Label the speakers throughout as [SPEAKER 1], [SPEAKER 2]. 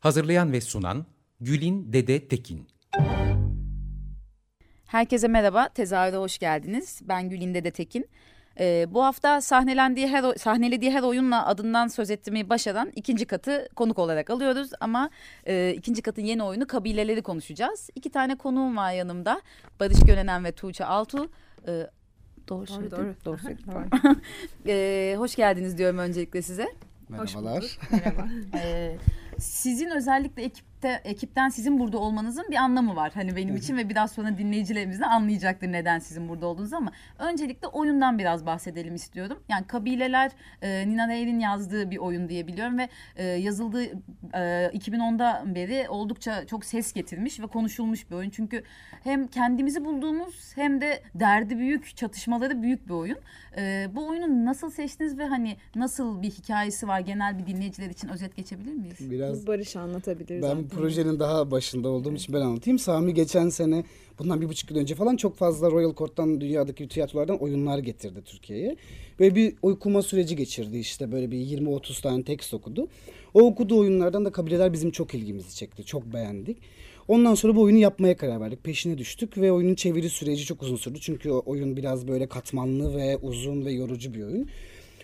[SPEAKER 1] Hazırlayan ve sunan Gülin Dede Tekin.
[SPEAKER 2] Herkese merhaba, tezahüre hoş geldiniz. Ben Gülinde de Tekin. Ee, bu hafta sahnelendiği her, sahnelediği her oyunla adından söz ettirmeyi başaran ikinci katı konuk olarak alıyoruz. Ama e, ikinci katın yeni oyunu kabileleri konuşacağız. İki tane konuğum var yanımda. Barış Gönenen ve Tuğçe Altu. Ee, doğru, söyledim.
[SPEAKER 3] doğru.
[SPEAKER 2] Doğru söyledim. Ee, hoş geldiniz diyorum öncelikle size.
[SPEAKER 4] Merhabalar.
[SPEAKER 2] Ee, sizin özellikle ekipte ekipten sizin burada olmanızın bir anlamı var. Hani benim için ve biraz sonra dinleyicilerimiz de anlayacaktır neden sizin burada olduğunuzu ama öncelikle oyundan biraz bahsedelim istiyorum. Yani kabileler e, Nina Ray'in yazdığı bir oyun diye biliyorum ve e, yazıldığı e, 2010'da beri oldukça çok ses getirmiş ve konuşulmuş bir oyun. Çünkü hem kendimizi bulduğumuz hem de derdi büyük, çatışmaları büyük bir oyun. E, bu oyunu nasıl seçtiniz ve hani nasıl bir hikayesi var genel bir dinleyiciler için özet geçebilir miyiz?
[SPEAKER 4] Biraz
[SPEAKER 3] Barış anlatabilir
[SPEAKER 4] ben
[SPEAKER 3] zaten.
[SPEAKER 4] Projenin daha başında olduğum için ben anlatayım. Sami geçen sene bundan bir buçuk yıl önce falan çok fazla Royal Court'tan dünyadaki tiyatrolardan oyunlar getirdi Türkiye'ye. Böyle bir okuma süreci geçirdi işte böyle bir 20-30 tane tekst okudu. O okuduğu oyunlardan da kabileler bizim çok ilgimizi çekti. Çok beğendik. Ondan sonra bu oyunu yapmaya karar verdik. Peşine düştük ve oyunun çeviri süreci çok uzun sürdü. Çünkü o oyun biraz böyle katmanlı ve uzun ve yorucu bir oyun.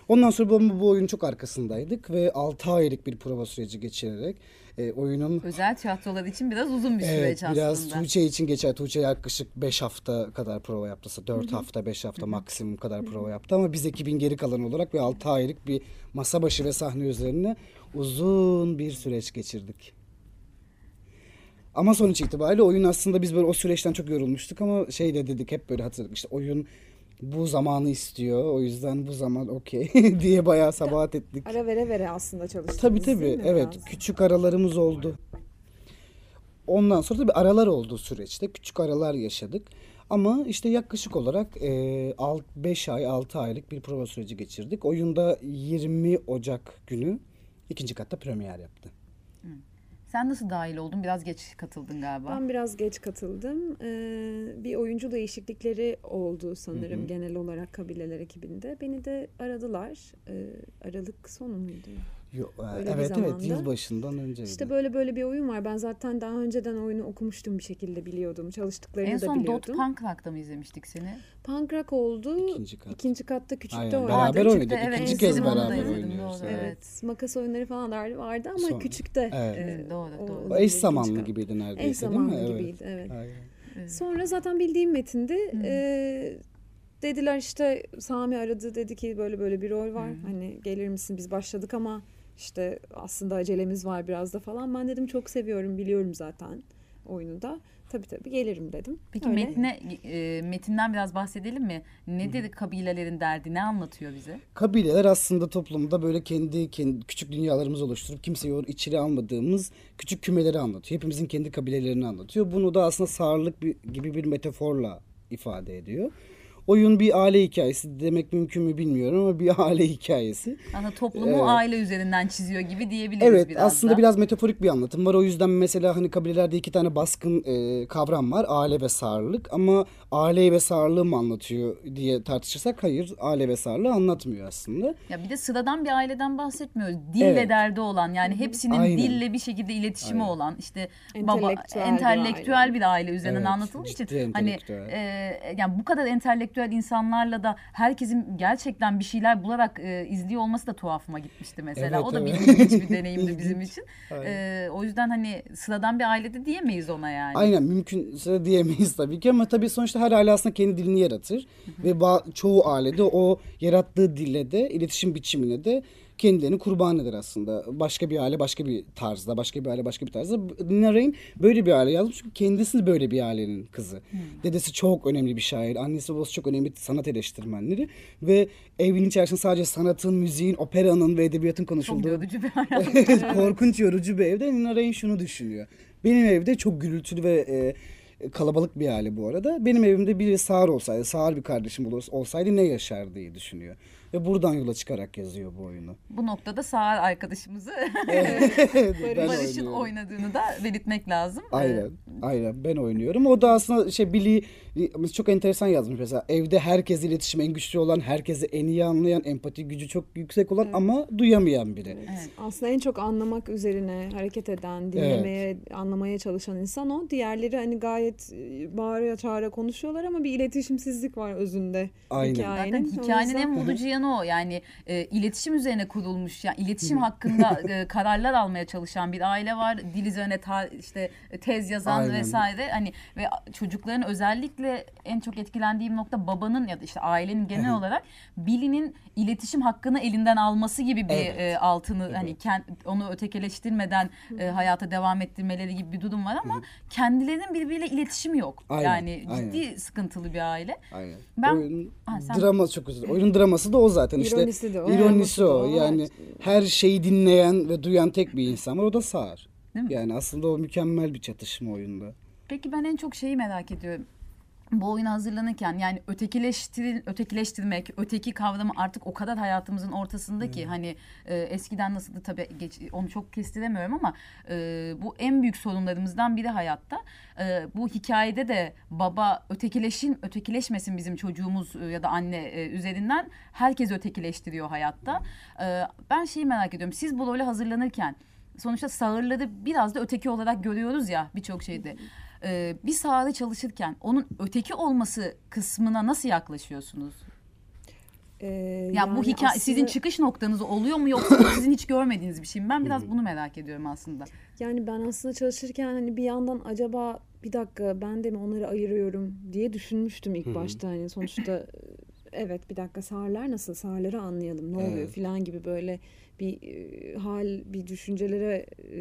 [SPEAKER 4] Ondan sonra bu, bu oyunun çok arkasındaydık ve 6 aylık bir prova süreci geçirerek e, oyunun
[SPEAKER 2] Özel tiyatrolar için biraz uzun bir
[SPEAKER 4] Evet
[SPEAKER 2] süreç
[SPEAKER 4] biraz
[SPEAKER 2] aslında.
[SPEAKER 4] Tuğçe için geçer. Tuğçe yaklaşık 5 hafta kadar prova yaptı. 4 hafta 5 hafta maksimum kadar prova yaptı ama biz ekibin geri kalanı olarak ve 6 aylık bir masa başı ve sahne üzerine uzun bir süreç geçirdik. Ama sonuç itibariyle oyun aslında biz böyle o süreçten çok yorulmuştuk ama şey de dedik hep böyle hatırladık işte oyun bu zamanı istiyor o yüzden bu zaman okey diye bayağı sabahat ettik.
[SPEAKER 3] Ara vere vere aslında çalıştınız
[SPEAKER 4] Tabii tabii evet
[SPEAKER 3] biraz?
[SPEAKER 4] küçük aralarımız oldu. Ondan sonra tabii aralar oldu süreçte küçük aralar yaşadık. Ama işte yaklaşık olarak 5 ay 6 aylık bir prova süreci geçirdik. Oyunda 20 Ocak günü ikinci katta premier yaptı.
[SPEAKER 2] Sen nasıl dahil oldun? Biraz geç katıldın galiba.
[SPEAKER 3] Ben biraz geç katıldım. Ee, bir oyuncu değişiklikleri oldu sanırım genel olarak kabileler ekibinde. Beni de aradılar. Ee, Aralık sonu muydu?
[SPEAKER 4] Yo, e,
[SPEAKER 3] Öyle bir
[SPEAKER 4] evet evet
[SPEAKER 3] zamanda.
[SPEAKER 4] yılbaşından önceydi.
[SPEAKER 3] İşte böyle böyle bir oyun var. Ben zaten daha önceden oyunu okumuştum bir şekilde biliyordum. Çalıştıklarını
[SPEAKER 2] en
[SPEAKER 3] da
[SPEAKER 2] son Dot
[SPEAKER 3] biliyordum.
[SPEAKER 2] Punk Rock'ta mı izlemiştik seni?
[SPEAKER 3] Punk Rock oldu.
[SPEAKER 4] İkinci kat.
[SPEAKER 3] İkinci katta küçükte
[SPEAKER 4] Aynen,
[SPEAKER 3] oynadım.
[SPEAKER 4] beraber
[SPEAKER 2] küçükte,
[SPEAKER 4] oynadık.
[SPEAKER 2] evet,
[SPEAKER 4] İkinci kez beraber oynuyoruz.
[SPEAKER 2] doğru,
[SPEAKER 4] evet.
[SPEAKER 3] Evet, makas oyunları falan da vardı ama
[SPEAKER 4] Sonra-
[SPEAKER 3] küçükte.
[SPEAKER 4] Evet.
[SPEAKER 3] e,
[SPEAKER 2] Doğru, doğru.
[SPEAKER 4] Eş zamanlı gibiydi neredeyse
[SPEAKER 3] Eş zamanlı
[SPEAKER 4] değil mi?
[SPEAKER 3] gibiydi evet.
[SPEAKER 4] Aynen.
[SPEAKER 3] Sonra zaten bildiğim metinde e, dediler işte Sami aradı dedi ki böyle böyle bir rol var. Hani gelir misin biz başladık ama işte aslında acelemiz var biraz da falan. Ben dedim çok seviyorum biliyorum zaten oyunu da. Tabii tabii gelirim dedim.
[SPEAKER 2] Peki
[SPEAKER 3] Öyle.
[SPEAKER 2] metne, e, metinden biraz bahsedelim mi? Nedir kabilelerin derdi? Ne anlatıyor bize?
[SPEAKER 4] Kabileler aslında toplumda böyle kendi, kendi küçük dünyalarımızı oluşturup kimseyi içeri almadığımız küçük kümeleri anlatıyor. Hepimizin kendi kabilelerini anlatıyor. Bunu da aslında sağırlık bir, gibi bir metaforla ifade ediyor. Oyun bir aile hikayesi demek mümkün mü bilmiyorum ama bir aile hikayesi.
[SPEAKER 2] Aslında toplumu
[SPEAKER 4] Evet.
[SPEAKER 2] aile üzerinden çiziyor gibi diyebiliriz
[SPEAKER 4] Evet
[SPEAKER 2] biraz
[SPEAKER 4] aslında
[SPEAKER 2] da.
[SPEAKER 4] biraz metaforik bir anlatım var. O yüzden mesela hani kabilelerde iki tane baskın e, kavram var. Aile ve sağırlık ama aile ve sağırlığı mı anlatıyor diye tartışırsak hayır aile ve sağırlığı anlatmıyor aslında.
[SPEAKER 2] Ya bir de sıradan bir aileden bahsetmiyoruz. Dille
[SPEAKER 4] Evet.
[SPEAKER 2] derdi olan yani hepsinin
[SPEAKER 4] Aynen.
[SPEAKER 2] dille bir şekilde iletişimi
[SPEAKER 4] Aynen.
[SPEAKER 2] olan işte baba
[SPEAKER 3] Entelektüel bir aile.
[SPEAKER 2] bir aile üzerinden
[SPEAKER 4] Evet,
[SPEAKER 2] anlatıldığı için
[SPEAKER 4] ciddi
[SPEAKER 2] hani e, yani bu kadar entelektüel insanlarla da herkesin gerçekten bir şeyler bularak e, izliyor olması da tuhafıma gitmişti mesela.
[SPEAKER 4] Evet,
[SPEAKER 2] o da
[SPEAKER 4] evet.
[SPEAKER 2] ilginç bir deneyimdi bizim için. E, o yüzden hani sıradan bir ailede diyemeyiz ona yani.
[SPEAKER 4] Aynen mümkünse diyemeyiz tabii ki ama tabii sonuçta her aile aslında kendi dilini yaratır ve ba- çoğu ailede o yarattığı dille de iletişim biçimine de kendilerini kurban eder aslında. Başka bir aile başka bir tarzda, başka bir aile başka bir tarzda. Nina Rain böyle bir aile yazmış çünkü kendisi böyle bir ailenin kızı. Dedesi çok önemli bir şair, annesi babası çok önemli sanat eleştirmenleri ve evin içerisinde sadece sanatın, müziğin, operanın ve edebiyatın
[SPEAKER 2] Çok
[SPEAKER 4] konuşulduğu
[SPEAKER 2] yorucu bir hayat.
[SPEAKER 4] korkunç yorucu bir evde Nina Rain şunu düşünüyor. Benim evde çok gürültülü ve e, kalabalık bir aile bu arada. Benim evimde biri sağır olsaydı, sağır bir kardeşim olsaydı ne yaşar diye düşünüyor. Ve buradan yola çıkarak yazıyor bu oyunu.
[SPEAKER 2] Bu noktada Sağır arkadaşımızı Barış'ın oynadığını da belirtmek lazım.
[SPEAKER 4] Aynen. Aynen ben oynuyorum. O da aslında şey Billy çok enteresan yazmış mesela. Evde herkes iletişim en güçlü olan, herkesi en iyi anlayan, empati gücü çok yüksek olan ama duyamayan biri.
[SPEAKER 2] Evet.
[SPEAKER 3] Aslında en çok anlamak üzerine hareket eden, dinlemeye, anlamaya çalışan insan o. Diğerleri hani gayet e, bağıra çağıra konuşuyorlar ama bir iletişimsizlik var özünde
[SPEAKER 4] Aynen.
[SPEAKER 3] hikayenin.
[SPEAKER 2] Zaten hikayenin en vurucu yanı o. Yani e, iletişim üzerine kurulmuş, yani iletişim hakkında e, kararlar almaya çalışan bir aile var. Dil üzerine ta, işte tez yazan
[SPEAKER 4] Aynen.
[SPEAKER 2] vesaire. Hani ve çocukların özellikle en çok etkilendiğim nokta babanın ya da işte ailenin genel olarak Billy'nin iletişim hakkını elinden alması gibi bir
[SPEAKER 4] Evet.
[SPEAKER 2] e, altını hani kend, onu ötekileştirmeden e, hayata devam ettirmeleri gibi bir durum var ama kendilerinin birbiriyle iletişimi yok.
[SPEAKER 4] Aynen,
[SPEAKER 2] Yani
[SPEAKER 4] aynen.
[SPEAKER 2] ciddi sıkıntılı bir aile.
[SPEAKER 4] Aynen.
[SPEAKER 2] Ben-
[SPEAKER 4] Oyun,
[SPEAKER 2] Ha, sen-
[SPEAKER 4] drama çok dilerim. Oyunun draması da o zaten. İşte,
[SPEAKER 3] İronisi de o.
[SPEAKER 4] İronisi o. Yani her şeyi dinleyen ve duyan tek bir insan var. O da Sağır.
[SPEAKER 2] Değil mi?
[SPEAKER 4] Yani aslında o mükemmel bir çatışma oyunda.
[SPEAKER 2] Peki ben en çok şeyi merak ediyorum. Bu oyuna hazırlanırken yani ötekileştir, ötekileştirmek, öteki kavramı artık o kadar hayatımızın ortasında ki hani e, eskiden nasıldı tabii geç, onu çok kestiremiyorum ama e, bu en büyük sorunlarımızdan biri hayatta. E, bu hikayede de baba ötekileşin, ötekileşmesin bizim çocuğumuz e, ya da anne e, üzerinden herkes ötekileştiriyor hayatta. E, ben şeyi merak ediyorum. Siz bu role hazırlanırken sonuçta sağırları biraz da öteki olarak görüyoruz ya birçok şeyde. Ee, bir sağırı çalışırken onun öteki olması kısmına nasıl yaklaşıyorsunuz?
[SPEAKER 3] Ee,
[SPEAKER 2] Yani, bu hikaye
[SPEAKER 3] aslında-
[SPEAKER 2] sizin çıkış noktanız oluyor mu yoksa sizin hiç görmediğiniz bir şey mi? Ben biraz bunu merak ediyorum aslında.
[SPEAKER 3] Yani ben aslında çalışırken hani bir yandan acaba bir dakika ben de mi onları ayırıyorum diye düşünmüştüm ilk başta. Hani sonuçta e, evet bir dakika sağırlar nasıl sağırları anlayalım ne oluyor
[SPEAKER 4] Evet.
[SPEAKER 3] filan gibi böyle bir e, hal bir düşüncelere e,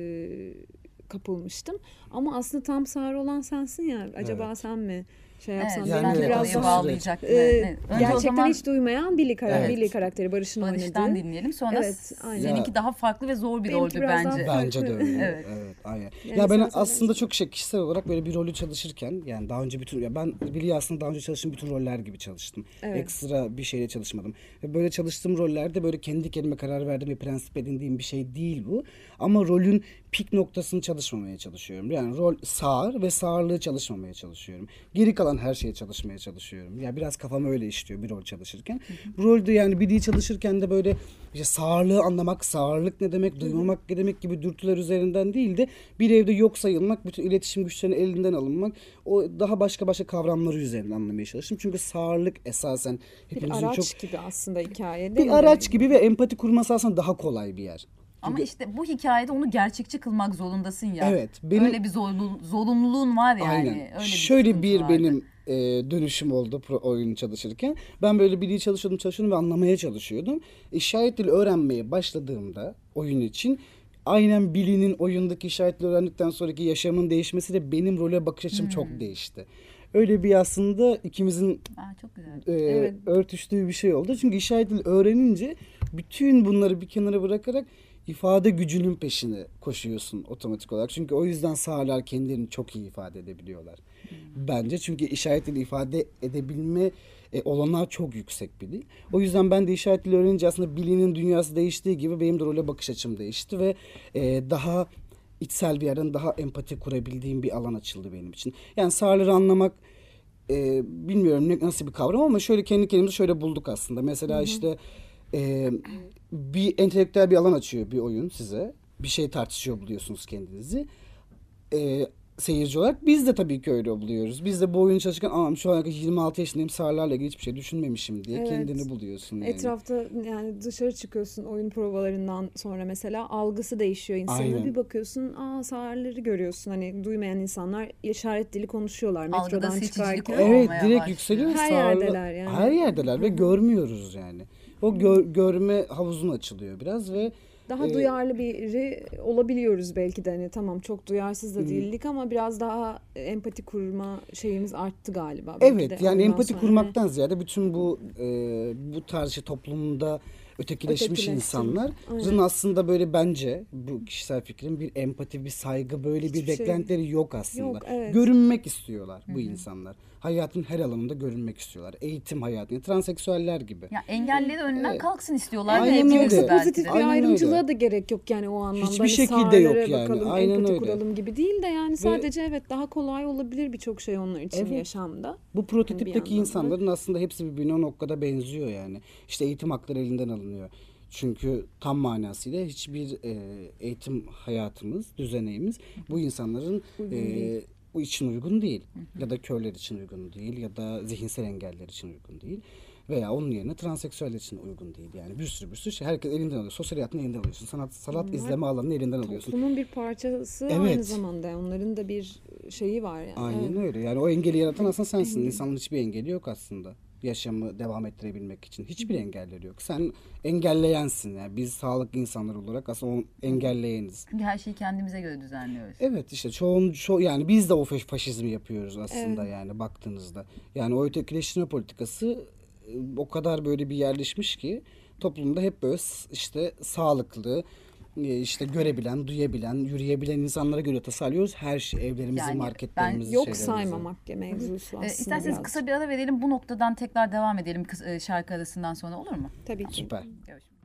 [SPEAKER 3] kapılmıştım. Ama aslında tam sağır olan sensin ya acaba
[SPEAKER 4] Evet.
[SPEAKER 3] sen mi şey yapsan
[SPEAKER 2] Evet,
[SPEAKER 4] Yani
[SPEAKER 2] orayı
[SPEAKER 4] aslında-
[SPEAKER 2] bağlayacak.
[SPEAKER 3] e,
[SPEAKER 2] o
[SPEAKER 3] gerçekten
[SPEAKER 2] zaman
[SPEAKER 3] hiç duymayan Billy, kara-
[SPEAKER 4] Evet.
[SPEAKER 3] Billy karakteri Barış'ın
[SPEAKER 2] Barış'tan
[SPEAKER 3] oynadığı.
[SPEAKER 2] dinleyelim. Sonra
[SPEAKER 3] Evet, aynen.
[SPEAKER 2] seninki
[SPEAKER 4] Ya-
[SPEAKER 2] daha farklı ve zor bir roldü
[SPEAKER 3] biraz daha
[SPEAKER 2] bence.
[SPEAKER 4] Bence de öyle.
[SPEAKER 2] Evet.
[SPEAKER 4] evet. aynen.
[SPEAKER 3] Yani
[SPEAKER 4] ya ben aslında çok şey kişisel olarak böyle bir rolü çalışırken yani daha önce bütün ya ben Billy aslında daha önce çalıştığım bütün roller gibi çalıştım.
[SPEAKER 3] Evet.
[SPEAKER 4] Ekstra bir şeyle çalışmadım. Ve böyle çalıştığım rollerde böyle kendi kendime karar verdim ve prensip edindiğim bir şey değil bu. Ama rolün pik noktasını çalışmamaya çalışıyorum. Yani rol sağır ve sağırlığı çalışmamaya çalışıyorum. Geri kalan her şeye çalışmaya çalışıyorum. Ya biraz kafam öyle işliyor bir rol çalışırken. Bu rolde yani Billy'yi çalışırken de böyle işte sağırlığı anlamak, sağırlık ne demek, duymamak ne demek gibi dürtüler üzerinden değil de bir evde yok sayılmak, bütün iletişim güçlerinin elinden alınmak, o daha başka başka kavramları üzerinden anlamaya çalıştım. Çünkü sağırlık esasen
[SPEAKER 3] Bir
[SPEAKER 4] hepimizin
[SPEAKER 3] araç
[SPEAKER 4] çok
[SPEAKER 3] gibi aslında hikaye değil
[SPEAKER 4] bir
[SPEAKER 3] mi?
[SPEAKER 4] araç gibi ve empati kurması aslında daha kolay bir yer.
[SPEAKER 2] Ama işte bu hikayede onu gerçekçi kılmak zorundasın ya.
[SPEAKER 4] Evet, benim-
[SPEAKER 2] Öyle bir zorlu, zorunluluğun var yani.
[SPEAKER 4] Aynen.
[SPEAKER 2] Öyle bir
[SPEAKER 4] Şöyle bir
[SPEAKER 2] vardı.
[SPEAKER 4] benim e, dönüşüm oldu pro oyun çalışırken. Ben böyle biri çalışıyordum çalışıyordum ve anlamaya çalışıyordum. İşaret dili öğrenmeye başladığımda oyun için aynen Billy'nin oyundaki işaret dili öğrendikten sonraki yaşamın değişmesiyle benim role bakış açım
[SPEAKER 2] Hmm.
[SPEAKER 4] çok değişti. Öyle bir aslında ikimizin
[SPEAKER 2] Aa, çok güzel.
[SPEAKER 4] e,
[SPEAKER 3] Evet.
[SPEAKER 4] örtüştüğü bir şey oldu. Çünkü işaret dili öğrenince bütün bunları bir kenara bırakarak ifade gücünün peşine koşuyorsun otomatik olarak. Çünkü o yüzden sağlar kendilerini çok iyi ifade edebiliyorlar. Bence çünkü işaret dili ifade edebilme e, olanağı çok yüksek bir dil. O yüzden ben de işaret dili öğrenince aslında bilinin dünyası değiştiği gibi benim de role bakış açım değişti ve e, daha içsel bir yerden daha empati kurabildiğim bir alan açıldı benim için. Yani sağları anlamak e, bilmiyorum ne, nasıl bir kavram ama şöyle kendi kendimizi şöyle bulduk aslında. Mesela işte e, bir entelektüel bir alan açıyor bir oyun size. Bir şey tartışıyor buluyorsunuz kendinizi. E, seyirci olarak biz de tabii ki öyle buluyoruz. Biz de bu oyunu çalışırken Aa, şu kadar 26 yaşındayım sağlarla ilgili hiçbir şey düşünmemişim diye
[SPEAKER 3] Evet.
[SPEAKER 4] kendini buluyorsun. Yani.
[SPEAKER 3] Etrafta yani dışarı çıkıyorsun oyun provalarından sonra mesela algısı değişiyor insanın.
[SPEAKER 4] Aynen.
[SPEAKER 3] Bir bakıyorsun aa sağırları görüyorsun. Hani duymayan insanlar işaret dili konuşuyorlar metrodan çıkarken.
[SPEAKER 4] Evet direkt
[SPEAKER 2] başlıyor.
[SPEAKER 4] yükseliyor.
[SPEAKER 3] Her
[SPEAKER 4] Sağırlı-
[SPEAKER 3] yerdeler yani.
[SPEAKER 4] Her yerdeler ve görmüyoruz yani. O gör- görme havuzun açılıyor biraz ve
[SPEAKER 3] Daha
[SPEAKER 4] Ee,
[SPEAKER 3] duyarlı biri olabiliyoruz belki de hani tamam çok duyarsız da değildik ama biraz daha empati kurma şeyimiz arttı galiba.
[SPEAKER 4] Evet
[SPEAKER 3] de
[SPEAKER 4] yani
[SPEAKER 3] ondan
[SPEAKER 4] empati
[SPEAKER 3] sonra.
[SPEAKER 4] kurmaktan ziyade bütün bu e, bu tarz şey toplumda ötekileşmiş insanların
[SPEAKER 3] aynen.
[SPEAKER 4] aslında böyle bence bu kişisel fikrim bir empati, bir saygı böyle bir
[SPEAKER 3] Hiçbir şey-
[SPEAKER 4] beklentileri yok aslında.
[SPEAKER 3] Yok, evet.
[SPEAKER 4] Görünmek istiyorlar bu insanlar. Hayatın her alanında görünmek istiyorlar. Eğitim hayatında, transseksüeller gibi.
[SPEAKER 2] Ya engelleri önünden
[SPEAKER 4] Evet.
[SPEAKER 2] kalksın istiyorlar
[SPEAKER 4] Aynen
[SPEAKER 2] ve
[SPEAKER 4] öyle.
[SPEAKER 3] Yoksa pozitif bir
[SPEAKER 4] Aynen
[SPEAKER 3] ayrımcılığa
[SPEAKER 4] öyle.
[SPEAKER 3] da gerek yok yani o anlamda.
[SPEAKER 4] Hiçbir
[SPEAKER 3] Hani
[SPEAKER 4] şekilde yok
[SPEAKER 3] sağlara
[SPEAKER 4] yani.
[SPEAKER 3] bakalım,
[SPEAKER 4] Aynen
[SPEAKER 3] empati
[SPEAKER 4] öyle.
[SPEAKER 3] kuralım gibi değil de yani sadece evet daha kolay olabilir birçok şey onlar için
[SPEAKER 4] Evet.
[SPEAKER 3] yaşamda.
[SPEAKER 4] Bu prototipteki
[SPEAKER 3] da.
[SPEAKER 4] insanların aslında hepsi birbirine o noktada benziyor yani. İşte eğitim hakları elinden alınıyor. Çünkü tam manasıyla hiçbir e, eğitim hayatımız, düzeneğimiz bu insanların e, bu için uygun değil. Ya da körler için uygun değil ya da zihinsel engeller için uygun değil. Veya onun yerine transseksüeller için uygun değil. Yani bir sürü bir sürü şey. Herkes elinden alıyor. Sosyal hayatını elinden alıyorsun. Sanat, sanat izleme alanını elinden alıyorsun.
[SPEAKER 3] Toplumun bir parçası
[SPEAKER 4] Evet.
[SPEAKER 3] aynı zamanda onların da bir şeyi var yani.
[SPEAKER 4] Aynen
[SPEAKER 3] Evet.
[SPEAKER 4] öyle. Yani o engeli yaratan aslında sensin. İnsanın hiçbir engeli yok aslında. Yaşamı devam ettirebilmek için. Hiçbir engelleri yok. Sen engelleyensin. Yani biz sağlıklı insanlar olarak aslında o engelleyeniz.
[SPEAKER 2] Çünkü her şeyi kendimize göre düzenliyoruz.
[SPEAKER 4] Evet işte çoğun ço yani biz de o faş- faşizmi yapıyoruz aslında yani baktığınızda. Yani o ötekileştirme politikası e, o kadar böyle bir yerleşmiş ki toplumda hep böyle işte sağlıklı işte görebilen, duyabilen, yürüyebilen insanlara göre tasarlıyoruz her şey. Evlerimizi,
[SPEAKER 2] Yani
[SPEAKER 4] marketlerimizi,
[SPEAKER 3] Yok
[SPEAKER 4] şeylerimizi.
[SPEAKER 3] saymamak mevzusu aslında.
[SPEAKER 2] Ee, isterseniz
[SPEAKER 3] birazcık.
[SPEAKER 2] kısa bir ara verelim. Bu noktadan tekrar devam edelim e, şarkı arasından sonra olur mu?
[SPEAKER 3] Tabii ki.
[SPEAKER 4] Süper.
[SPEAKER 2] Görüşmek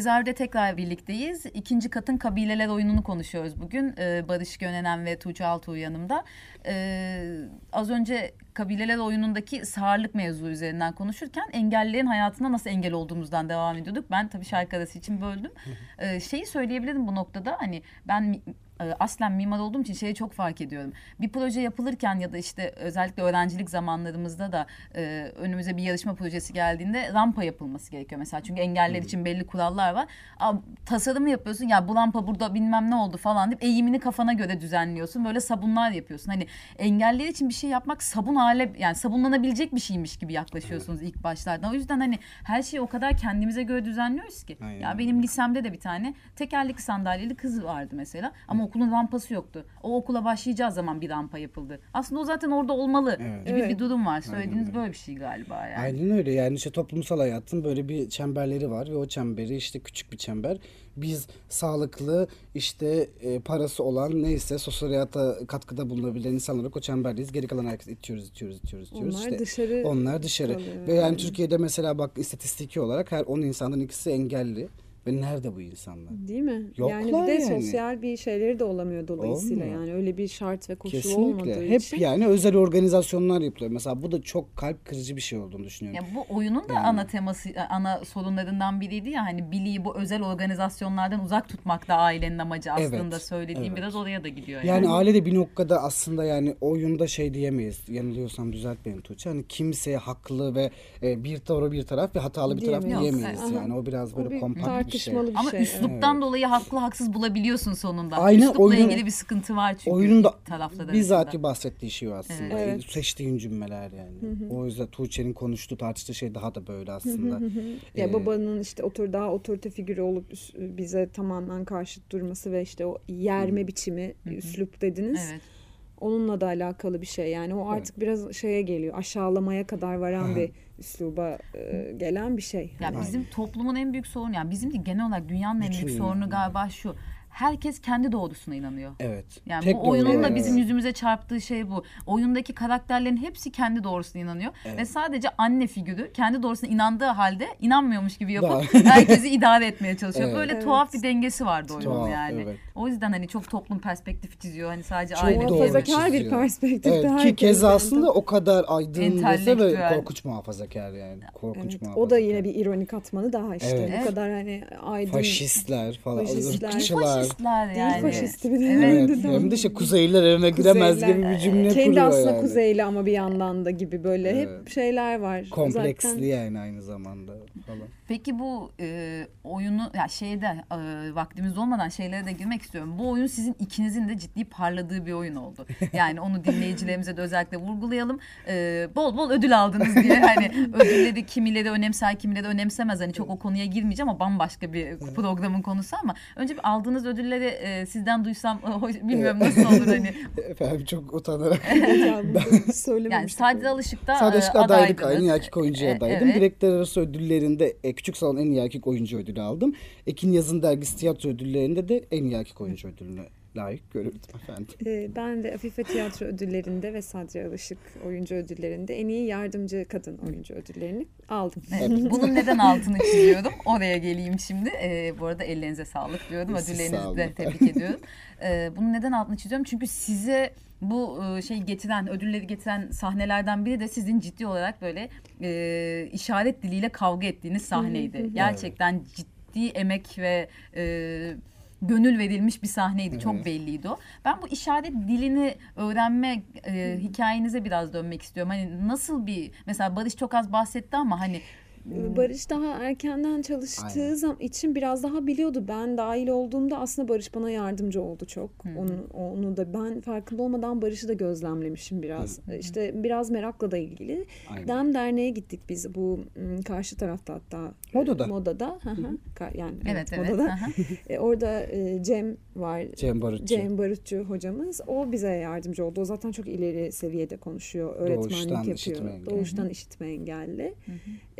[SPEAKER 2] Tezahürde tekrar birlikteyiz. İkinci katın kabileler oyununu konuşuyoruz bugün. Ee, Barış Gönenen ve Tuğçe Altuğ yanımda. Ee, az önce kabileler oyunundaki sağırlık mevzu üzerinden konuşurken engellilerin hayatına nasıl engel olduğumuzdan devam ediyorduk. Ben tabii şarkı arası için böldüm. Ee, şeyi söyleyebilirim bu noktada hani ben aslen mimar olduğum için şeyi çok fark ediyorum. Bir proje yapılırken ya da işte özellikle öğrencilik zamanlarımızda da e, önümüze bir yarışma projesi geldiğinde rampa yapılması gerekiyor mesela. Çünkü engeller için belli kurallar var. Aa, tasarımı yapıyorsun ya bu rampa burada bilmem ne oldu falan deyip eğimini kafana göre düzenliyorsun. Böyle sabunlar yapıyorsun. Hani engeller için bir şey yapmak sabun hale yani sabunlanabilecek bir şeymiş gibi yaklaşıyorsunuz ilk başlarda. O yüzden hani her şeyi o kadar kendimize göre düzenliyoruz ki.
[SPEAKER 4] Aynen
[SPEAKER 2] Ya benim lisemde de bir tane tekerlekli sandalyeli kız vardı mesela. Ama okulun rampası yoktu. O okula başlayacağı zaman bir rampa yapıldı. Aslında o zaten orada olmalı
[SPEAKER 4] Evet.
[SPEAKER 2] gibi bir
[SPEAKER 3] Evet.
[SPEAKER 2] durum var. Söylediğiniz
[SPEAKER 4] öyle.
[SPEAKER 2] böyle bir şey galiba yani.
[SPEAKER 4] Aynen öyle yani işte toplumsal hayatın böyle bir çemberleri var ve o çemberi işte küçük bir çember. Biz sağlıklı işte e, parası olan neyse sosyal hayata katkıda bulunabilen insan olarak o çemberdeyiz. Geri kalan herkes itiyoruz, itiyoruz, itiyoruz, itiyoruz.
[SPEAKER 3] Onlar
[SPEAKER 4] İşte
[SPEAKER 3] dışarı
[SPEAKER 4] Onlar dışarı.
[SPEAKER 3] kalıyor
[SPEAKER 4] Ve yani
[SPEAKER 3] yani.
[SPEAKER 4] Türkiye'de mesela bak istatistiki olarak her 10 insandan ikisi engelli. Ve nerede bu insanlar?
[SPEAKER 3] Değil mi?
[SPEAKER 4] Yoklar
[SPEAKER 3] yani bir de
[SPEAKER 4] yani.
[SPEAKER 3] sosyal bir şeyleri de olamıyor dolayısıyla
[SPEAKER 4] Olmuyor.
[SPEAKER 3] yani öyle bir şart ve koşul
[SPEAKER 4] Kesinlikle.
[SPEAKER 3] olmadığı
[SPEAKER 4] Hep
[SPEAKER 3] için.
[SPEAKER 4] yani özel organizasyonlar yapılıyor. Mesela bu da çok kalp kırıcı bir şey olduğunu düşünüyorum.
[SPEAKER 2] Ya bu oyunun da
[SPEAKER 4] Yani.
[SPEAKER 2] ana teması, ana sorunlarından biriydi ya hani Billy'yi bu özel organizasyonlardan uzak tutmak da ailenin amacı aslında
[SPEAKER 4] Evet,
[SPEAKER 2] söylediğim
[SPEAKER 4] evet.
[SPEAKER 2] biraz oraya da gidiyor.
[SPEAKER 4] Yani aile de bir noktada aslında yani oyunda şey diyemeyiz. Yanılıyorsam düzelt beni Tuğçe. Hani kimseye haklı ve e, bir taraf bir taraf ve hatalı bir taraf
[SPEAKER 3] Diyemeyiz.
[SPEAKER 4] diyemeyiz.
[SPEAKER 2] Yok,
[SPEAKER 4] Yani o biraz
[SPEAKER 3] O
[SPEAKER 4] böyle
[SPEAKER 3] bir
[SPEAKER 4] bir şey.
[SPEAKER 3] tartışmalı bir
[SPEAKER 2] Ama
[SPEAKER 3] şey.
[SPEAKER 2] üsluptan dolayı haklı haksız bulabiliyorsun sonunda.
[SPEAKER 4] Aynen,
[SPEAKER 2] Üslupla
[SPEAKER 4] oyunun-
[SPEAKER 2] ilgili bir sıkıntı var çünkü
[SPEAKER 4] Oyunun da bizzat bahsettiği şey o aslında.
[SPEAKER 3] Evet.
[SPEAKER 4] E, Seçtiğin cümleler yani. O yüzden Tuğçe'nin konuştuğu tartıştığı şey daha da böyle aslında.
[SPEAKER 3] Ya
[SPEAKER 4] Ee,
[SPEAKER 3] babanın işte otor daha otorite figürü olup bize tamamen karşıt durması ve işte o yerme biçimi, üslup dediniz.
[SPEAKER 2] Evet.
[SPEAKER 3] Onunla da alakalı bir şey. Yani o artık biraz şeye geliyor. Aşağılamaya kadar varan bir üsluba e, gelen bir şey.
[SPEAKER 2] Ya bizim toplumun en büyük sorunu yani bizim de genel olarak dünyanın en
[SPEAKER 4] Bütün
[SPEAKER 2] büyük sorunu galiba şu. Herkes kendi doğrusuna inanıyor.
[SPEAKER 4] Evet.
[SPEAKER 2] Yani
[SPEAKER 4] Tek
[SPEAKER 2] bu oyunun da
[SPEAKER 4] evet.
[SPEAKER 2] bizim yüzümüze çarptığı şey bu. Oyundaki karakterlerin hepsi kendi doğrusuna inanıyor. Ve sadece anne figürü kendi doğrusuna inandığı halde inanmıyormuş gibi yapıp herkesi idare etmeye çalışıyor.
[SPEAKER 4] Evet.
[SPEAKER 2] Böyle
[SPEAKER 3] Evet.
[SPEAKER 2] tuhaf bir dengesi vardı oyunun
[SPEAKER 4] Tuhaf,
[SPEAKER 2] yani.
[SPEAKER 4] evet.
[SPEAKER 2] O yüzden hani çok toplum perspektifi çiziyor. Hani sadece
[SPEAKER 4] Çok
[SPEAKER 2] aile
[SPEAKER 4] doğru
[SPEAKER 3] Muhafazakar bir
[SPEAKER 4] çiziyor.
[SPEAKER 3] perspektifte
[SPEAKER 4] Evet, ki
[SPEAKER 3] yani.
[SPEAKER 4] aslında o kadar aydın dese ve korkunç muhafazakar yani. Korkunç
[SPEAKER 3] Evet,
[SPEAKER 4] muhafazakar.
[SPEAKER 3] o da yine bir ironik katmanı daha işte.
[SPEAKER 4] Evet.
[SPEAKER 3] Bu
[SPEAKER 2] Evet.
[SPEAKER 3] kadar hani aydın.
[SPEAKER 4] Faşistler falan,
[SPEAKER 3] Faşistler.
[SPEAKER 4] ırkçılar.
[SPEAKER 2] Faşistler
[SPEAKER 3] Değil
[SPEAKER 2] yani.
[SPEAKER 3] faşisti bir de.
[SPEAKER 2] Evet.
[SPEAKER 4] Evet, hem de işte Kuzeyliler evine giremez
[SPEAKER 3] Kuzeyler,
[SPEAKER 4] gibi bir cümle
[SPEAKER 3] Kendi
[SPEAKER 4] kuruyor
[SPEAKER 3] aslında
[SPEAKER 4] yani.
[SPEAKER 3] kuzeyli ama bir yandan da gibi böyle
[SPEAKER 4] Evet.
[SPEAKER 3] hep şeyler var.
[SPEAKER 4] Kompleksli
[SPEAKER 3] Zaten
[SPEAKER 4] yani aynı zamanda falan.
[SPEAKER 2] Peki bu e, oyunu ya şeyde e, vaktimiz olmadan şeylere de girmek istiyorum. Bu oyun sizin ikinizin de ciddi parladığı bir oyun oldu. Yani onu dinleyicilerimize de özellikle vurgulayalım. E, bol bol ödül aldınız diye hani ödülleri kimileri önemser kimileri önemsemez. Hani çok o konuya girmeyeceğim ama bambaşka bir programın konusu ama önce bir aldığınız ödülleri e, sizden duysam e, bilmiyorum nasıl olur hani.
[SPEAKER 4] Efendim çok utanarak.
[SPEAKER 3] yani
[SPEAKER 2] Yani. Sadece Alışık'ta
[SPEAKER 4] Sadece
[SPEAKER 2] e,
[SPEAKER 4] adaylık en iyi erkek oyuncuya
[SPEAKER 2] E,
[SPEAKER 4] adaydım.
[SPEAKER 2] evet.
[SPEAKER 4] Direktler arası ödüllerinde e, küçük salon en iyi erkek oyuncu ödülü aldım. Ekin Yazın dergisi tiyatro ödüllerinde de en iyi erkek oyuncu ödülüne layık görüldüm efendim.
[SPEAKER 3] Ee, ben de Afife Tiyatro ödüllerinde ve Sadri Alışık oyuncu ödüllerinde en iyi yardımcı kadın oyuncu ödüllerini aldım.
[SPEAKER 2] Evet, bunun neden altını çiziyorum? Oraya geleyim şimdi. Ee, bu arada ellerinize sağlık
[SPEAKER 4] sağ
[SPEAKER 2] Ödüllerinizi de tebrik ediyorum. Ee, bunun neden altını çiziyorum? Çünkü size bu e, şey getiren, ödülleri getiren sahnelerden biri de sizin ciddi olarak böyle e, işaret diliyle kavga ettiğiniz sahneydi. Gerçekten ciddi emek ve e, gönül verilmiş bir sahneydi. Çok belliydi o. Ben bu işaret dilini öğrenme e, hikayenize biraz dönmek istiyorum. Hani nasıl bir mesela Barış çok az bahsetti ama hani
[SPEAKER 3] Barış daha erkenden çalıştığı
[SPEAKER 4] Aynen.
[SPEAKER 3] zaman için biraz daha biliyordu. Ben dahil olduğumda aslında Barış bana yardımcı oldu çok. Onu, onu da ben farkında olmadan Barış'ı da gözlemlemişim biraz. İşte biraz merakla da ilgili.
[SPEAKER 4] Aynen.
[SPEAKER 3] Dem Derneği'ye gittik biz bu karşı tarafta hatta. e,
[SPEAKER 4] Modada.
[SPEAKER 3] Modada. Hı hı. Yani
[SPEAKER 2] evet
[SPEAKER 3] evet,
[SPEAKER 2] evet.
[SPEAKER 3] Modada. E, orada e, Cem var.
[SPEAKER 4] Cem Barutçu.
[SPEAKER 3] Cem Barutçu hocamız. O bize yardımcı oldu. O zaten çok ileri seviyede konuşuyor. Öğretmenlik
[SPEAKER 4] Doğuştan
[SPEAKER 3] yapıyor.
[SPEAKER 4] işitme engelli.
[SPEAKER 3] Doğuştan işitme engelli.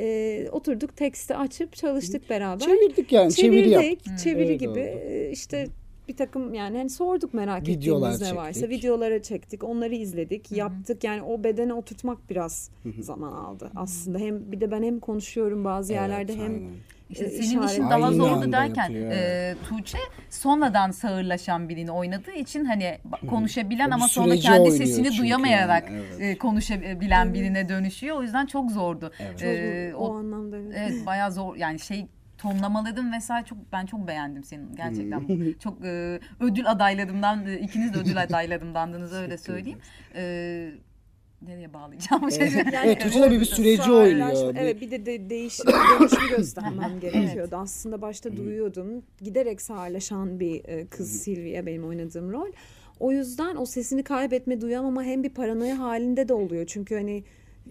[SPEAKER 3] E, oturduk teksti açıp çalıştık beraber.
[SPEAKER 4] Çevirdik yani çeviri yaptık.
[SPEAKER 3] Çeviri
[SPEAKER 4] Evet,
[SPEAKER 3] gibi.
[SPEAKER 4] oldu.
[SPEAKER 3] İşte bir takım yani hani sorduk merak
[SPEAKER 4] Videolar
[SPEAKER 3] ettiğimiz ne varsa.
[SPEAKER 4] çektik.
[SPEAKER 3] Videoları çektik. Onları izledik. Yaptık. Yani o bedene oturtmak biraz zaman aldı aslında. Hem bir de ben hem konuşuyorum bazı
[SPEAKER 4] Evet,
[SPEAKER 3] yerlerde hem
[SPEAKER 4] aynen.
[SPEAKER 2] İşte
[SPEAKER 3] e,
[SPEAKER 2] senin işin daha zordu derken
[SPEAKER 4] yapıyor,
[SPEAKER 2] e, Tuğçe sonradan sağırlaşan birini oynadığı için hani konuşabilen
[SPEAKER 4] O
[SPEAKER 2] ama sonra kendi sesini
[SPEAKER 4] çünkü
[SPEAKER 2] duyamayarak
[SPEAKER 4] yani, evet.
[SPEAKER 2] e, konuşabilen birine dönüşüyor. O yüzden çok zordu.
[SPEAKER 4] Evet.
[SPEAKER 2] E,
[SPEAKER 3] o,
[SPEAKER 2] o,
[SPEAKER 3] anlamda evet.
[SPEAKER 2] evet bayağı zor yani şey tonlamaların vesaire çok ben çok beğendim senin gerçekten
[SPEAKER 4] Hmm.
[SPEAKER 2] çok e, ödül adaylarımdan e, ikiniz de ödül adaylarımdandınız öyle söyleyeyim. E, nereye bağlayacağım? Şey,
[SPEAKER 4] Evet, Tuğçe bir, bir süreci oynuyor.
[SPEAKER 3] Evet bir de, de değişim, dönüşümü göstermem gerekiyordu. Aslında başta duyuyordum. Giderek sağırlaşan bir e, kız Silvia benim oynadığım rol. O yüzden o sesini kaybetme, duyamama hem bir paranoya halinde de oluyor. Çünkü hani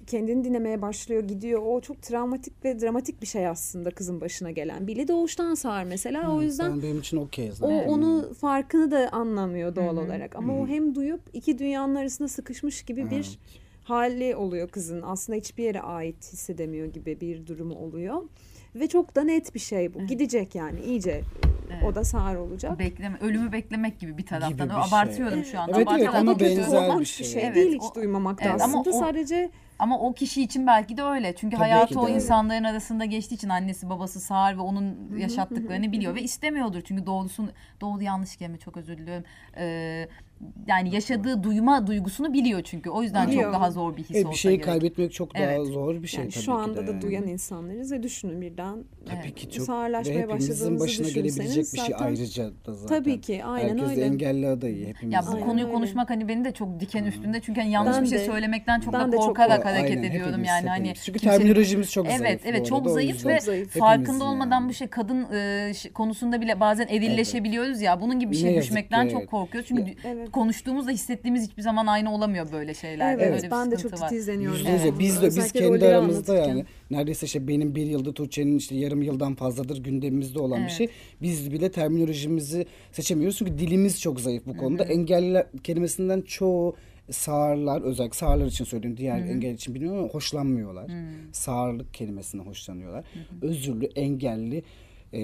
[SPEAKER 3] kendini dinlemeye başlıyor, gidiyor. O çok travmatik ve dramatik bir şey aslında kızın başına gelen. Billy doğuştan sağır mesela. o yüzden
[SPEAKER 4] Ben benim için okey
[SPEAKER 3] o
[SPEAKER 4] zaten.
[SPEAKER 3] onu farkını da anlamıyor doğal olarak. Ama o hem duyup iki dünyanın arasında sıkışmış gibi bir hali oluyor kızın. Aslında hiçbir yere ait hissedemiyor gibi bir durumu oluyor. Ve çok da net bir şey bu. Gidecek yani iyice. O da sağır olacak.
[SPEAKER 2] Bekleme, ölümü beklemek gibi bir taraftan.
[SPEAKER 4] Gibi bir
[SPEAKER 2] O
[SPEAKER 4] şey.
[SPEAKER 2] abartıyorum şu anda.
[SPEAKER 4] Evet, evet,
[SPEAKER 2] abartıyorum
[SPEAKER 4] ama
[SPEAKER 2] ama
[SPEAKER 4] benzer bir şey.
[SPEAKER 2] Evet,
[SPEAKER 3] değil hiç
[SPEAKER 2] o-
[SPEAKER 3] duymamak da
[SPEAKER 2] Evet, ama
[SPEAKER 3] aslında.
[SPEAKER 2] o-
[SPEAKER 3] Sadece
[SPEAKER 2] Ama o kişi için belki de öyle. Çünkü
[SPEAKER 4] Tabii
[SPEAKER 2] hayatı o
[SPEAKER 4] de.
[SPEAKER 2] insanların arasında geçtiği için annesi babası sağır ve onun yaşattıklarını biliyor ve istemiyordur. Çünkü doğrusunu doğru yanlış kelime çok özür diliyorum. Ee, yani yaşadığı duyma duygusunu biliyor çünkü. O yüzden
[SPEAKER 3] Biliyor.
[SPEAKER 2] çok daha zor bir his
[SPEAKER 4] Evet,
[SPEAKER 2] olsa
[SPEAKER 4] bir şeyi
[SPEAKER 2] gerek.
[SPEAKER 4] kaybetmek çok daha
[SPEAKER 2] Evet.
[SPEAKER 4] zor bir şey
[SPEAKER 3] yani
[SPEAKER 4] tabii
[SPEAKER 3] şu
[SPEAKER 4] ki
[SPEAKER 3] anda
[SPEAKER 4] de
[SPEAKER 3] da
[SPEAKER 4] yani.
[SPEAKER 3] duyan insanlarız ve düşünün birden
[SPEAKER 4] Tabii ki çok
[SPEAKER 3] sağırlaşmaya
[SPEAKER 4] hepimizin
[SPEAKER 3] başladığımızı
[SPEAKER 4] başına gelebilecek bir şey
[SPEAKER 3] zaten-
[SPEAKER 4] ayrıca da zaten.
[SPEAKER 3] Tabii ki, aynen
[SPEAKER 4] Herkes de
[SPEAKER 3] öyle.
[SPEAKER 4] engelli adayı hepimiz.
[SPEAKER 2] Ya bu
[SPEAKER 3] Aynen
[SPEAKER 2] konuyu
[SPEAKER 3] öyle.
[SPEAKER 2] konuşmak hani beni de çok diken üstünde. Çünkü hani yanlış
[SPEAKER 3] Ben
[SPEAKER 2] bir şey
[SPEAKER 3] de-
[SPEAKER 2] söylemekten çok da
[SPEAKER 3] çok
[SPEAKER 2] korkarak
[SPEAKER 4] korkuyorum.
[SPEAKER 2] hareket
[SPEAKER 4] Aynen,
[SPEAKER 2] ediyorum
[SPEAKER 4] hepimiz,
[SPEAKER 2] yani hani.
[SPEAKER 4] hepimiz. Çünkü
[SPEAKER 2] kimsenin-
[SPEAKER 4] terminolojimiz çok zayıf
[SPEAKER 2] Evet, evet çok zayıf ve
[SPEAKER 3] Çok
[SPEAKER 2] farkında olmadan
[SPEAKER 4] yani.
[SPEAKER 2] bu şey kadın e, konusunda bile bazen erilleşebiliyoruz ya. Bunun gibi bir şey düşmekten çok korkuyoruz. Çünkü. Konuştuğumuzda hissettiğimiz hiçbir zaman aynı olamıyor böyle şeylerde.
[SPEAKER 3] Evet,
[SPEAKER 2] Öyle bir
[SPEAKER 3] ben de çok
[SPEAKER 2] var.
[SPEAKER 3] titizleniyorum.
[SPEAKER 4] Yüzde yüz.
[SPEAKER 3] Evet.
[SPEAKER 4] Biz de biz
[SPEAKER 3] Özellikle
[SPEAKER 4] kendi
[SPEAKER 3] rolleri
[SPEAKER 4] aramızda
[SPEAKER 3] anlatırken.
[SPEAKER 4] yani neredeyse işte benim bir yılda Tuğçe'nin işte yarım yıldan fazladır gündemimizde olan bir
[SPEAKER 2] Evet.
[SPEAKER 4] şey. Biz bile terminolojimizi seçemiyoruz çünkü dilimiz çok zayıf bu konuda. Engelliler kelimesinden çoğu sağırlar özellikle sağırlar için söylüyorum diğer engelli için bilmiyorum ama hoşlanmıyorlar. Sağırlık kelimesinden hoşlanıyorlar. Özürlü, engelli e,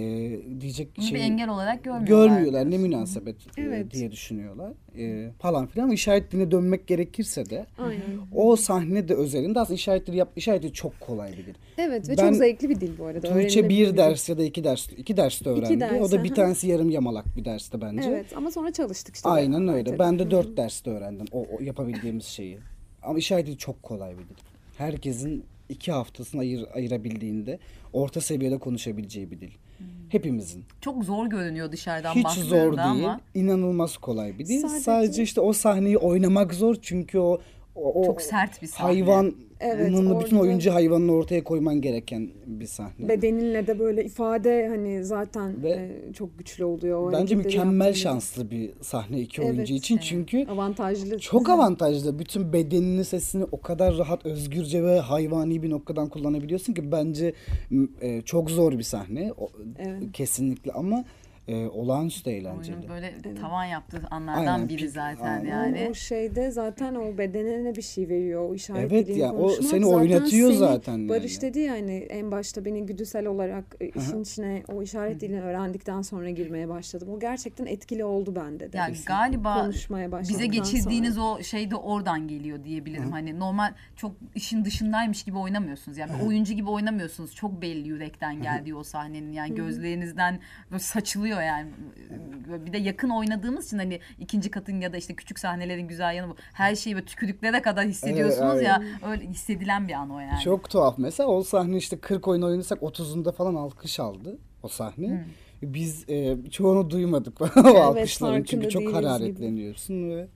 [SPEAKER 4] diyecek
[SPEAKER 2] Bunu
[SPEAKER 4] şey
[SPEAKER 2] bir engel olarak görmüyorlar.
[SPEAKER 4] görmüyorlar ne münasebet e,
[SPEAKER 3] Evet.
[SPEAKER 4] diye düşünüyorlar e, falan filan işaret diline dönmek gerekirse de
[SPEAKER 3] Aynen.
[SPEAKER 4] o sahne de özelinde aslında işaretleri yap işareti çok kolay bir dil.
[SPEAKER 3] Evet ve
[SPEAKER 4] Ben-
[SPEAKER 3] çok zevkli bir dil bu arada.
[SPEAKER 4] Tuğçe bir
[SPEAKER 3] dil.
[SPEAKER 4] ders ya da iki ders iki derste öğrendi.
[SPEAKER 3] ders,
[SPEAKER 4] o da bir
[SPEAKER 3] aha.
[SPEAKER 4] tanesi yarım yamalak bir derste bence.
[SPEAKER 3] Evet ama sonra çalıştık işte.
[SPEAKER 4] Aynen öyle.
[SPEAKER 3] tabii.
[SPEAKER 4] Ben de dört derste öğrendim o, o yapabildiğimiz şeyi. Ama işaret dili çok kolay bir dil. Herkesin iki haftasını ayır, ayırabildiğinde orta seviyede konuşabileceği bir dil. Hepimizin.
[SPEAKER 2] Çok zor görünüyor dışarıdan
[SPEAKER 4] Hiç zor değil.
[SPEAKER 2] ama.
[SPEAKER 4] İnanılmaz kolay bir dil.
[SPEAKER 3] Sadece-
[SPEAKER 4] Sadece, işte o sahneyi oynamak zor çünkü o, o, o
[SPEAKER 2] Çok sert bir sahne.
[SPEAKER 4] hayvan
[SPEAKER 3] Evet,
[SPEAKER 4] bunun bütün oyuncu hayvanını ortaya koyman gereken bir sahne.
[SPEAKER 3] Bedeninle de böyle ifade hani zaten
[SPEAKER 4] Ve
[SPEAKER 3] e, çok güçlü oluyor. O
[SPEAKER 4] Bence mükemmel
[SPEAKER 3] yaptığında.
[SPEAKER 4] şanslı bir sahne iki
[SPEAKER 3] Evet,
[SPEAKER 4] oyuncu için çünkü
[SPEAKER 3] Avantajlı.
[SPEAKER 4] çok avantajlı. Bütün bedenini, sesini o kadar rahat, özgürce ve hayvani bir noktadan kullanabiliyorsun ki bence e, çok zor bir sahne. O-
[SPEAKER 3] Evet.
[SPEAKER 4] Kesinlikle ama e, olağanüstü eğlenceli.
[SPEAKER 2] Oyunun böyle tavan yaptığı anlardan
[SPEAKER 4] Aynen,
[SPEAKER 2] biri zaten
[SPEAKER 4] aynen.
[SPEAKER 2] yani.
[SPEAKER 3] O şeyde zaten o bedenine bir şey veriyor. O işaret
[SPEAKER 4] Evet ya, o seni
[SPEAKER 3] zaten
[SPEAKER 4] oynatıyor
[SPEAKER 3] seni-
[SPEAKER 4] zaten
[SPEAKER 3] Barış
[SPEAKER 4] yani.
[SPEAKER 3] dedi yani en başta beni güdüsel olarak e, işin içine o işaret dilini öğrendikten sonra girmeye başladım. O gerçekten etkili oldu bende de.
[SPEAKER 2] Yani galiba
[SPEAKER 3] Konuşmaya
[SPEAKER 2] bize geçirdiğiniz
[SPEAKER 3] sonra.
[SPEAKER 2] o şey de oradan geliyor diyebilirim. Hani normal çok işin dışındaymış gibi oynamıyorsunuz. Yani bir oyuncu gibi oynamıyorsunuz. Çok belli yürekten geldiği o sahnenin. Yani gözlerinizden böyle saçılıyor yani. Bir de yakın oynadığımız için hani ikinci katın ya da işte küçük sahnelerin güzel yanı bu. Her şeyi böyle tükürüklere kadar hissediyorsunuz
[SPEAKER 4] Evet,
[SPEAKER 2] ya. Öyle hissedilen bir an o yani.
[SPEAKER 4] Çok tuhaf. Mesela o sahne işte 40 oyun oynasak 30'unda falan alkış aldı o sahne. Biz e, çoğunu duymadık o alkışların çünkü çok
[SPEAKER 3] değiliz gibi.
[SPEAKER 4] hararetleniyorsun ve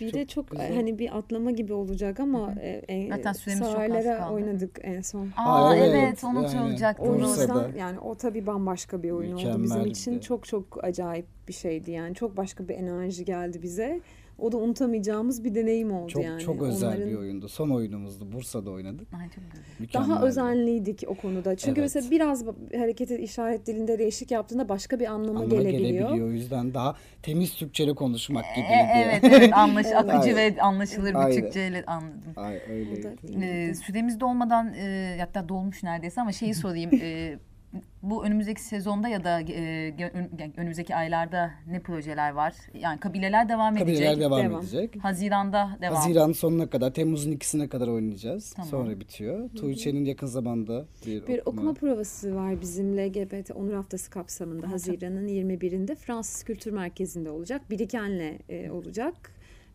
[SPEAKER 3] Bir de çok
[SPEAKER 4] güzel.
[SPEAKER 3] hani bir atlama gibi olacak ama e, e,
[SPEAKER 2] Zaten süremiz çok
[SPEAKER 3] oynadık en son.
[SPEAKER 2] Aa
[SPEAKER 4] Aa,
[SPEAKER 2] evet,
[SPEAKER 4] evet,
[SPEAKER 2] onu söyleyecektim.
[SPEAKER 3] O yüzden yani o tabii bambaşka bir oyun oldu bizim
[SPEAKER 4] Mükemmeldi.
[SPEAKER 3] için. Çok çok acayip bir şeydi yani. Çok başka bir enerji geldi bize. O da unutamayacağımız bir deneyim oldu
[SPEAKER 4] çok
[SPEAKER 3] yani.
[SPEAKER 4] çok özel
[SPEAKER 3] Onların
[SPEAKER 4] bir oyundu. Son oyunumuzdu. Bursa'da oynadık.
[SPEAKER 2] Ay çok güzel.
[SPEAKER 3] Daha özenliydik o konuda. Çünkü
[SPEAKER 4] Evet.
[SPEAKER 3] mesela biraz hareketi işaret dilinde değişik yaptığında başka bir anlama,
[SPEAKER 4] Anlama
[SPEAKER 3] gelebiliyor.
[SPEAKER 4] gelebiliyor. O yüzden daha temiz Türkçe'de konuşmak gibiydi.
[SPEAKER 2] E, evet evet anlaş, akıcı ve anlaşılır bir
[SPEAKER 4] Aynen.
[SPEAKER 2] Türkçeyle anladım.
[SPEAKER 4] Ay
[SPEAKER 3] iyiydi.
[SPEAKER 2] Ee, süremiz dolmadan e, hatta dolmuş neredeyse ama şeyi sorayım. e, bu önümüzdeki sezonda ya da e, önümüzdeki aylarda ne projeler var? Yani kabileler devam
[SPEAKER 4] Kabileler
[SPEAKER 2] edecek.
[SPEAKER 4] devam,
[SPEAKER 3] Devam.
[SPEAKER 4] edecek.
[SPEAKER 2] Haziranda devam.
[SPEAKER 4] Haziran sonuna kadar, Temmuz'un ikisine kadar oynayacağız.
[SPEAKER 2] Tamam.
[SPEAKER 4] Sonra bitiyor. Tuğçe'nin yakın zamanda bir,
[SPEAKER 3] Bir okuma provası var bizim LGBT Onur Haftası kapsamında. Haziran'ın 21'inde Fransız Kültür Merkezi'nde olacak. Biriken'le e, olacak.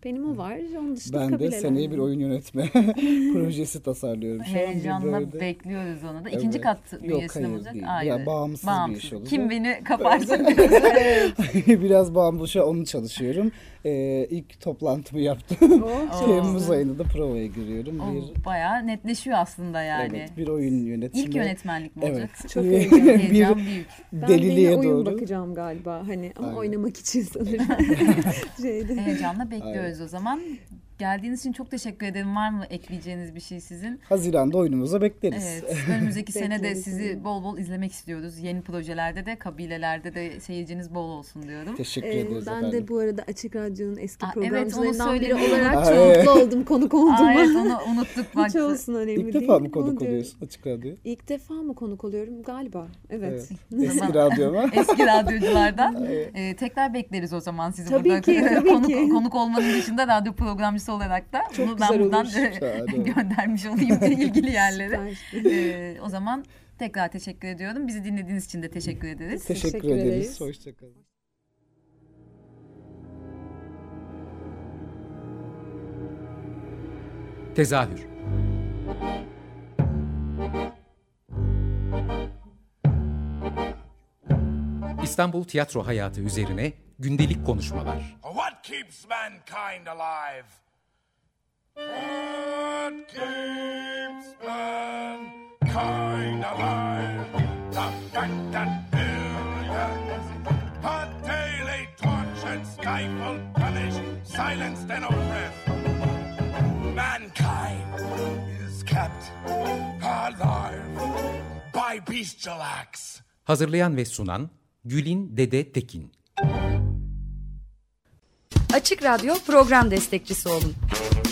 [SPEAKER 3] Benim o var. Onun dışında
[SPEAKER 4] Ben de seneye bir oyun yönetme projesi tasarlıyorum. Şu
[SPEAKER 2] Heyecanla
[SPEAKER 4] böyle-
[SPEAKER 2] bekliyoruz onu da. İkinci
[SPEAKER 4] Evet.
[SPEAKER 2] kat
[SPEAKER 4] Yok,
[SPEAKER 2] bünyesinde
[SPEAKER 4] hayır
[SPEAKER 2] olacak.
[SPEAKER 4] değil.
[SPEAKER 2] Ayrı.
[SPEAKER 4] Ya, bağımsız bir iş olacak.
[SPEAKER 2] Kim beni. Evet.
[SPEAKER 4] Biraz bağımlı şu onu çalışıyorum. Ee, ilk toplantımı yaptım.
[SPEAKER 3] Oh,
[SPEAKER 4] Temmuz ayında da provaya giriyorum.
[SPEAKER 2] O
[SPEAKER 4] bir
[SPEAKER 2] bayağı netleşiyor aslında yani.
[SPEAKER 4] evet, bir oyun yönetimi.
[SPEAKER 2] İlk yönetmenlik mi olacak?
[SPEAKER 4] Evet.
[SPEAKER 3] Çok
[SPEAKER 4] bir,
[SPEAKER 3] heyecanlı.
[SPEAKER 2] Heyecan
[SPEAKER 4] bir
[SPEAKER 2] büyük.
[SPEAKER 3] Ben
[SPEAKER 4] deliliğe
[SPEAKER 3] de oyun
[SPEAKER 4] doğru.
[SPEAKER 3] bakacağım galiba hani ama
[SPEAKER 4] Aynen.
[SPEAKER 3] oynamak için sanırım.
[SPEAKER 2] Heyecanla bekliyoruz o zaman. Geldiğiniz için çok teşekkür ederim. Var mı ekleyeceğiniz bir şey sizin?
[SPEAKER 4] Haziran'da oyunumuza bekleriz.
[SPEAKER 2] Evet. Önümüzdeki sene de sizi bol bol izlemek istiyoruz. Yeni projelerde de, kabilelerde de seyirciniz bol olsun diyorum.
[SPEAKER 4] Teşekkür
[SPEAKER 3] Ee,
[SPEAKER 4] ederiz
[SPEAKER 3] ben
[SPEAKER 4] efendim.
[SPEAKER 3] de bu arada Açık Radyo'nun eski
[SPEAKER 2] Aa, evet,
[SPEAKER 3] programcılarından biri
[SPEAKER 2] söylemeyi
[SPEAKER 3] olarak çok
[SPEAKER 4] evet.
[SPEAKER 3] mutlu oldum konuk olduğuma.
[SPEAKER 2] Aa, evet onu unuttuk bak.
[SPEAKER 3] Hiç olsun önemli
[SPEAKER 4] İlk
[SPEAKER 3] değil.
[SPEAKER 4] defa mı
[SPEAKER 3] Onu
[SPEAKER 4] konuk
[SPEAKER 3] diyorum.
[SPEAKER 4] oluyorsun Açık Radyo?
[SPEAKER 3] İlk defa mı konuk oluyorum? Galiba. Evet.
[SPEAKER 4] Evet. Eski radyo ama.
[SPEAKER 2] Eski radyoculardan. Ee, tekrar bekleriz o zaman sizi
[SPEAKER 3] Tabii
[SPEAKER 2] burada.
[SPEAKER 3] ki, tabii
[SPEAKER 2] konuk,
[SPEAKER 3] ki.
[SPEAKER 2] konuk olmanın dışında radyo programcısı olarak da
[SPEAKER 3] Çok
[SPEAKER 2] bunu ben buradan göndermiş olayım ilgili yerlere. Ee, o zaman tekrar teşekkür ediyorum. Bizi dinlediğiniz için de teşekkür ederiz.
[SPEAKER 4] Teşekkür,
[SPEAKER 3] Teşekkür
[SPEAKER 4] ederiz.
[SPEAKER 3] ederiz.
[SPEAKER 4] Hoşçakalın.
[SPEAKER 1] Tezahür İstanbul tiyatro hayatı üzerine gündelik konuşmalar.
[SPEAKER 5] What keeps mankind alive?
[SPEAKER 1] Hazırlayan ve sunan Gülin Dede Tekin.
[SPEAKER 6] Açık Radyo program destekçisi olun.